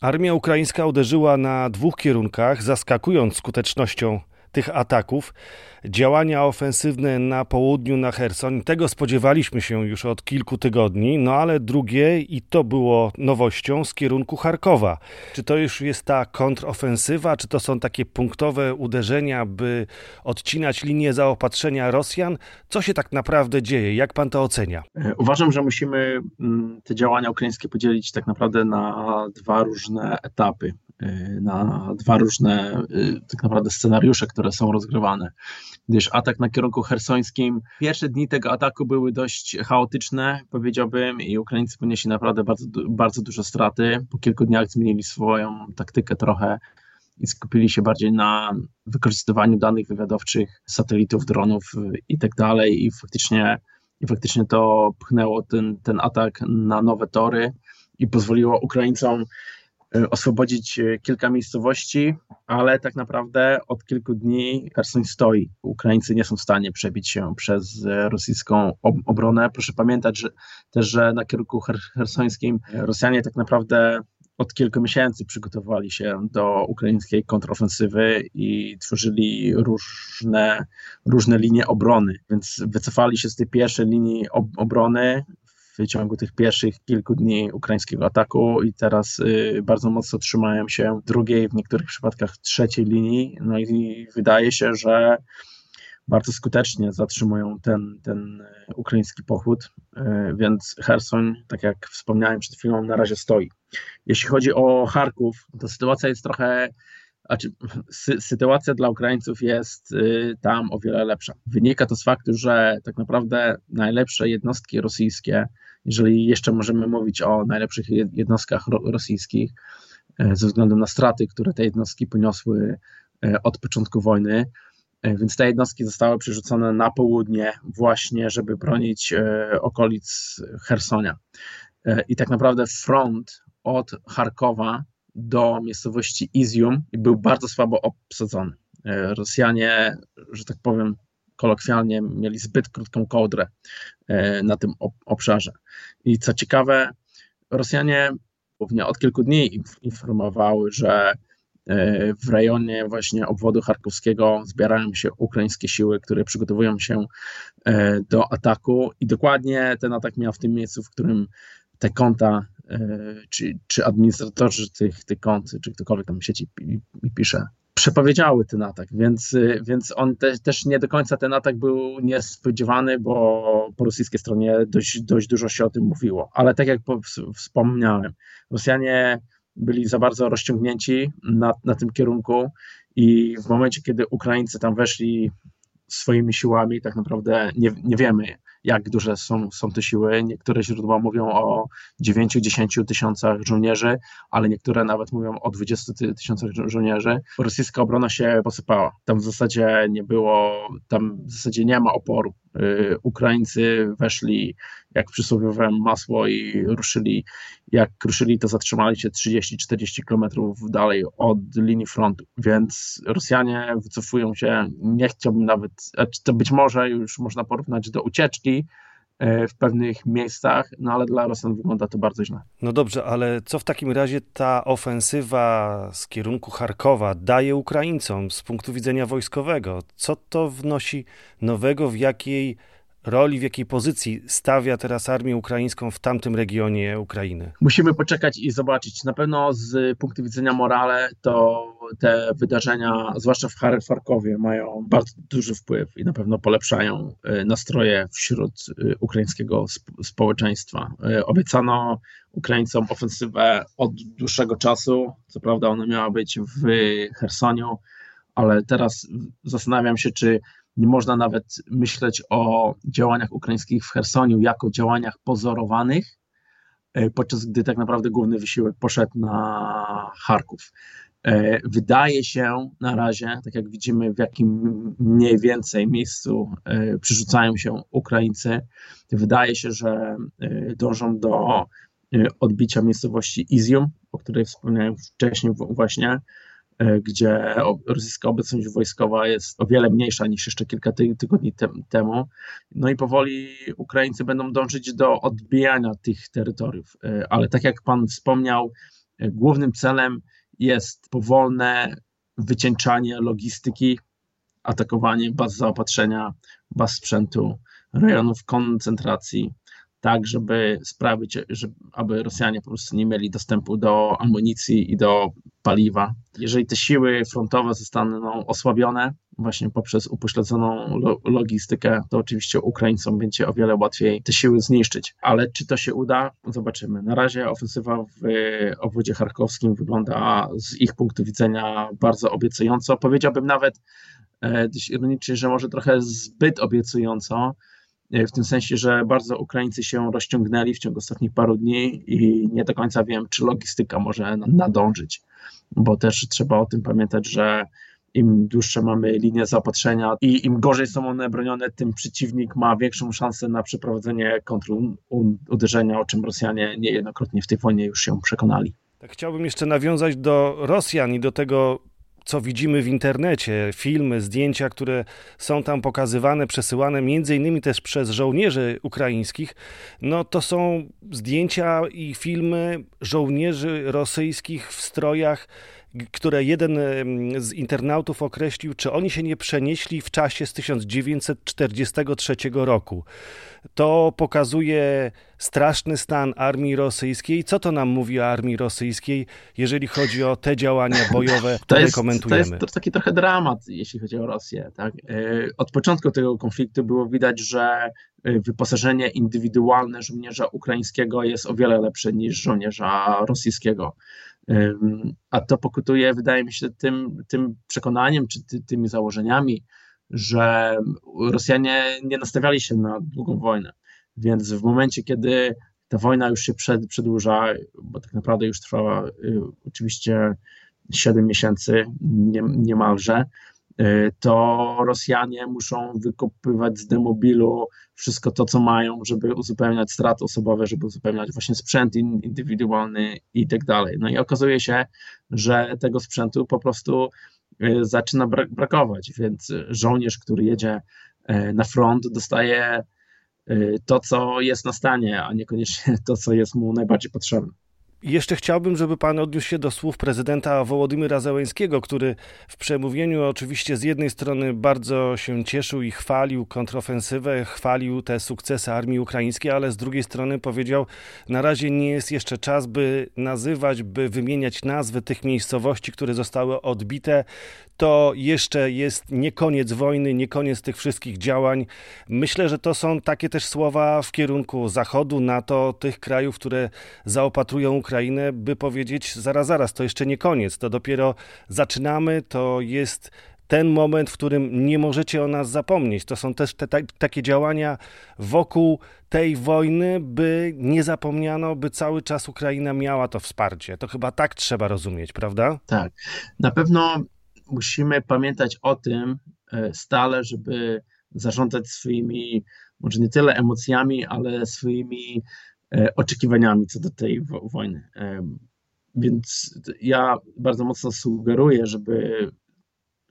Armia ukraińska uderzyła na dwóch kierunkach, zaskakując skutecznością tych ataków. Działania ofensywne na południu, na Herson, tego spodziewaliśmy się już od kilku tygodni, no ale drugie, i to było nowością, z kierunku Charkowa. Czy to już jest ta kontrofensywa, czy to są takie punktowe uderzenia, by odcinać linię zaopatrzenia Rosjan? Co się tak naprawdę dzieje? Jak pan to ocenia? E, uważam, że musimy mm, te działania ukraińskie podzielić tak naprawdę na dwa różne etapy. Y, na dwa różne y, tak naprawdę scenariusze, które są rozgrywane. Gdyż atak na kierunku hersońskim, pierwsze dni tego ataku były dość chaotyczne, powiedziałbym, i Ukraińcy ponieśli naprawdę bardzo, bardzo duże straty. Po kilku dniach zmienili swoją taktykę trochę i skupili się bardziej na wykorzystywaniu danych wywiadowczych, satelitów, dronów i tak dalej. I faktycznie, i faktycznie to pchnęło ten, ten atak na nowe tory i pozwoliło Ukraińcom oswobodzić e, kilka miejscowości, ale tak naprawdę od kilku dni Kherson stoi. Ukraińcy nie są w stanie przebić się przez e, rosyjską obronę. Proszę pamiętać że, też, że na kierunku hersońskim Rosjanie tak naprawdę od kilku miesięcy przygotowali się do ukraińskiej kontrofensywy i tworzyli różne, różne linie obrony, więc wycofali się z tej pierwszej linii obrony, w ciągu tych pierwszych kilku dni ukraińskiego ataku i teraz y, bardzo mocno trzymają się drugiej, w niektórych przypadkach trzeciej linii. No i wydaje się, że bardzo skutecznie zatrzymują ten, ten y, ukraiński pochód, y, więc Hersoń, tak jak wspomniałem przed chwilą, na razie stoi. Jeśli chodzi o Charków, to sytuacja jest trochę znaczy, sy sytuacja dla Ukraińców jest tam o wiele lepsza. Wynika to z faktu, że tak naprawdę najlepsze jednostki rosyjskie jeżeli jeszcze możemy mówić o najlepszych jednostkach rosyjskich, e, ze względu na straty, które te jednostki poniosły e, od początku wojny. E, więc te jednostki zostały przerzucone na południe, właśnie, żeby bronić okolic Hersonia. I tak naprawdę front od Charkowa do miejscowości Izium był bardzo słabo obsadzony. Rosjanie, że tak powiem, kolokwialnie mieli zbyt krótką kołdrę e, na tym obszarze. I co ciekawe, Rosjanie głównie od kilku dni informowały, że e, w rejonie właśnie obwodu charkowskiego zbierają się ukraińskie siły, które przygotowują się e, do ataku i dokładnie ten atak miał w tym miejscu, w którym te konta, czy, czy administratorzy tych, tych kont, czy ktokolwiek tam sieci pisze, przepowiedziały ten atak, więc, więc on te, też nie do końca ten atak był niespodziewany, bo po rosyjskiej stronie dość, dość dużo się o tym mówiło. Ale tak jak wspomniałem, Rosjanie byli za bardzo rozciągnięci na, na tym kierunku i w momencie, kiedy Ukraińcy tam weszli swoimi siłami, tak naprawdę nie, nie wiemy, jak duże są, są te siły. Niektóre źródła mówią o 9-10 tysiącach żołnierzy, ale niektóre nawet mówią o 20 tysiącach żołnierzy. Rosyjska obrona się posypała. Tam w zasadzie nie było, tam w zasadzie nie ma oporu. Y, Ukraińcy weszli jak przysłowiowe masło i ruszyli. Jak ruszyli, to zatrzymali się 30-40 kilometrów dalej od linii frontu. Więc Rosjanie wycofują się. Nie chciałbym nawet, to być może już można porównać do ucieczki, w pewnych miejscach, no ale dla Rosjan wygląda to bardzo źle. No dobrze, ale co w takim razie ta ofensywa z kierunku Charkowa daje Ukraińcom z punktu widzenia wojskowego? Co to wnosi nowego, w jakiej roli, w jakiej pozycji stawia teraz armię ukraińską w tamtym regionie Ukrainy? Musimy poczekać i zobaczyć. Na pewno z punktu widzenia morale to te wydarzenia, zwłaszcza w Charkowie, mają bardzo duży wpływ i na pewno polepszają e, nastroje wśród e, ukraińskiego społeczeństwa. E, obiecano Ukraińcom ofensywę od dłuższego czasu. Co prawda ona miała być w Hersoniu, ale teraz zastanawiam się, czy nie można nawet myśleć o działaniach ukraińskich w Chersoniu jako działaniach pozorowanych, podczas gdy tak naprawdę główny wysiłek poszedł na Charków. E, wydaje się na razie, tak jak widzimy, w jakim mniej więcej miejscu e, przerzucają się Ukraińcy, wydaje się, że dążą do odbicia miejscowości Izium, o której wspomniałem wcześniej właśnie, E, gdzie rosyjska obecność wojskowa jest o wiele mniejsza niż jeszcze kilka tygodni temu. No i powoli Ukraińcy będą dążyć do odbijania tych terytoriów. E, ale tak jak pan wspomniał, Głównym celem jest powolne wycieńczanie logistyki, atakowanie baz zaopatrzenia, baz sprzętu, rejonów koncentracji, tak żeby sprawić, żeby, aby Rosjanie po prostu nie mieli dostępu do amunicji i do paliwa. Jeżeli te siły frontowe zostaną osłabione właśnie poprzez upośledzoną logistykę, to oczywiście Ukraińcom będzie o wiele łatwiej te siły zniszczyć. Ale czy to się uda? Zobaczymy. Na razie ofensywa w obwodzie charkowskim wygląda z ich punktu widzenia bardzo obiecująco. Powiedziałbym nawet e, dość ironicznie, że może trochę zbyt obiecująco, w tym sensie, że bardzo Ukraińcy się rozciągnęli w ciągu ostatnich paru dni i nie do końca wiem, czy logistyka może nadążyć, bo też trzeba o tym pamiętać, że im dłuższe mamy linie zaopatrzenia i im gorzej są one bronione, tym przeciwnik ma większą szansę na przeprowadzenie kontruderzenia, o czym Rosjanie niejednokrotnie w tej wojnie już się przekonali. Tak chciałbym jeszcze nawiązać do Rosjan i do tego co widzimy w internecie, filmy, zdjęcia, które są tam pokazywane, przesyłane między innymi też przez żołnierzy ukraińskich, no to są zdjęcia i filmy żołnierzy rosyjskich w strojach które jeden z internautów określił, czy oni się nie przenieśli w czasie z 1943 roku. To pokazuje straszny stan armii rosyjskiej. Co to nam mówi o armii rosyjskiej, jeżeli chodzi o te działania bojowe, które to jest, komentujemy? To jest taki trochę dramat, jeśli chodzi o Rosję. Tak? E, od początku tego konfliktu było widać, że e, wyposażenie indywidualne żołnierza ukraińskiego jest o wiele lepsze niż żołnierza rosyjskiego. A to pokutuje, wydaje mi się, tym, tym przekonaniem czy ty, tymi założeniami, że Rosjanie nie nastawiali się na długą wojnę. Więc w momencie, kiedy ta wojna już się przed, przedłuża, bo tak naprawdę już trwała y, oczywiście 7 miesięcy nie, niemalże, to Rosjanie muszą wykopywać z demobilu wszystko to, co mają, żeby uzupełniać straty osobowe, żeby uzupełniać właśnie sprzęt indywidualny i tak dalej. No i okazuje się, że tego sprzętu po prostu y, zaczyna brakować, więc żołnierz, który jedzie y, na front, dostaje to, co jest na stanie, a niekoniecznie to, co jest mu najbardziej potrzebne. Jeszcze chciałbym, żeby pan odniósł się do słów prezydenta Wołodymyra Zełenskiego, który w przemówieniu oczywiście z jednej strony bardzo się cieszył i chwalił kontrofensywę, chwalił te sukcesy armii ukraińskiej, ale z drugiej strony powiedział, na razie nie jest jeszcze czas, by nazywać, by wymieniać nazwy tych miejscowości, które zostały odbite. To jeszcze jest nie koniec wojny, nie koniec tych wszystkich działań. Myślę, że to są takie też słowa w kierunku Zachodu, NATO, tych krajów, które zaopatrują Ukrainę, by powiedzieć, zaraz, zaraz, to jeszcze nie koniec, to dopiero zaczynamy, to jest ten moment, w którym nie możecie o nas zapomnieć. To są też te, te, takie działania wokół tej wojny, by nie zapomniano, by cały czas Ukraina miała to wsparcie. To chyba tak trzeba rozumieć, prawda? Tak. Na pewno musimy pamiętać o tym e, stale, żeby zarządzać swoimi, może nie tyle emocjami, ale swoimi oczekiwaniami co do tej wojny. E, więc ja bardzo mocno sugeruję, żeby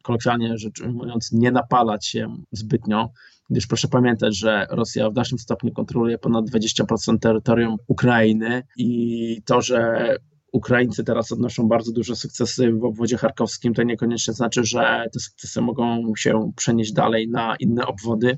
kolokwialnie rzecz ujmując, nie napalać się zbytnio, gdyż proszę pamiętać, że Rosja w dalszym stopniu kontroluje ponad 20% terytorium Ukrainy i to, że Ukraińcy teraz odnoszą bardzo duże sukcesy w obwodzie charkowskim, to niekoniecznie znaczy, że te sukcesy mogą się przenieść dalej na inne obwody.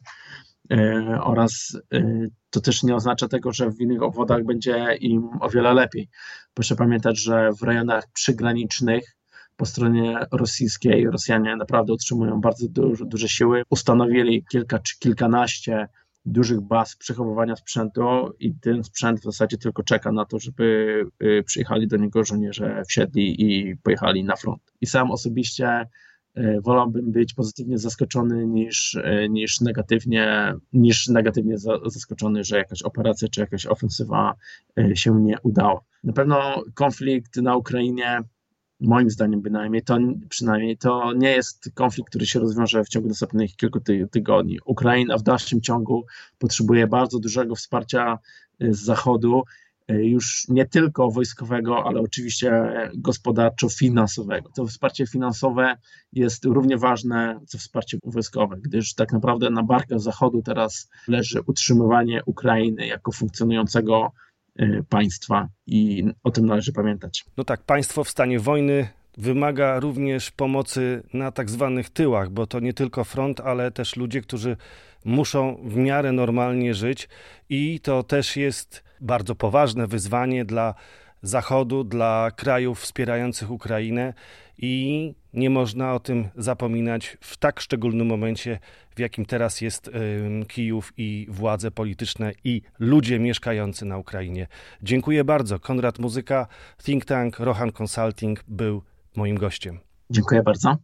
E, oraz e, to też nie oznacza tego, że w innych obwodach będzie im o wiele lepiej. Proszę pamiętać, że w rejonach przygranicznych po stronie rosyjskiej Rosjanie naprawdę utrzymują bardzo duże, duże siły. Ustanowili kilka czy kilkanaście dużych baz przechowywania sprzętu i ten sprzęt w zasadzie tylko czeka na to, żeby e, przyjechali do niego żołnierze, wsiedli i pojechali na front. I sam osobiście wolałbym być pozytywnie zaskoczony niż, e, niż, negatywnie, niż negatywnie zaskoczony, że jakaś operacja czy jakaś ofensywa e, się nie udała. Na pewno konflikt na Ukrainie, moim zdaniem bynajmniej, to przynajmniej to nie jest konflikt, który się rozwiąże w ciągu następnych kilku tygodni. Ukraina w dalszym ciągu potrzebuje bardzo dużego wsparcia z Zachodu E, już nie tylko wojskowego, ale oczywiście gospodarczo-finansowego. To wsparcie finansowe jest równie ważne co wsparcie wojskowe, gdyż tak naprawdę na barkach Zachodu teraz leży utrzymywanie Ukrainy jako funkcjonującego państwa i o tym należy pamiętać. No tak, państwo w stanie wojny wymaga również pomocy na tak zwanych tyłach, bo to nie tylko front, ale też ludzie, którzy muszą w miarę normalnie żyć i to też jest bardzo poważne wyzwanie dla Zachodu, dla krajów wspierających Ukrainę i nie można o tym zapominać w tak szczególnym momencie, w jakim teraz jest Kijów i władze polityczne i ludzie mieszkający na Ukrainie. Dziękuję bardzo. Konrad Muzyka, Think Tank, Rohan Consulting był moim gościem. Dziękuję bardzo.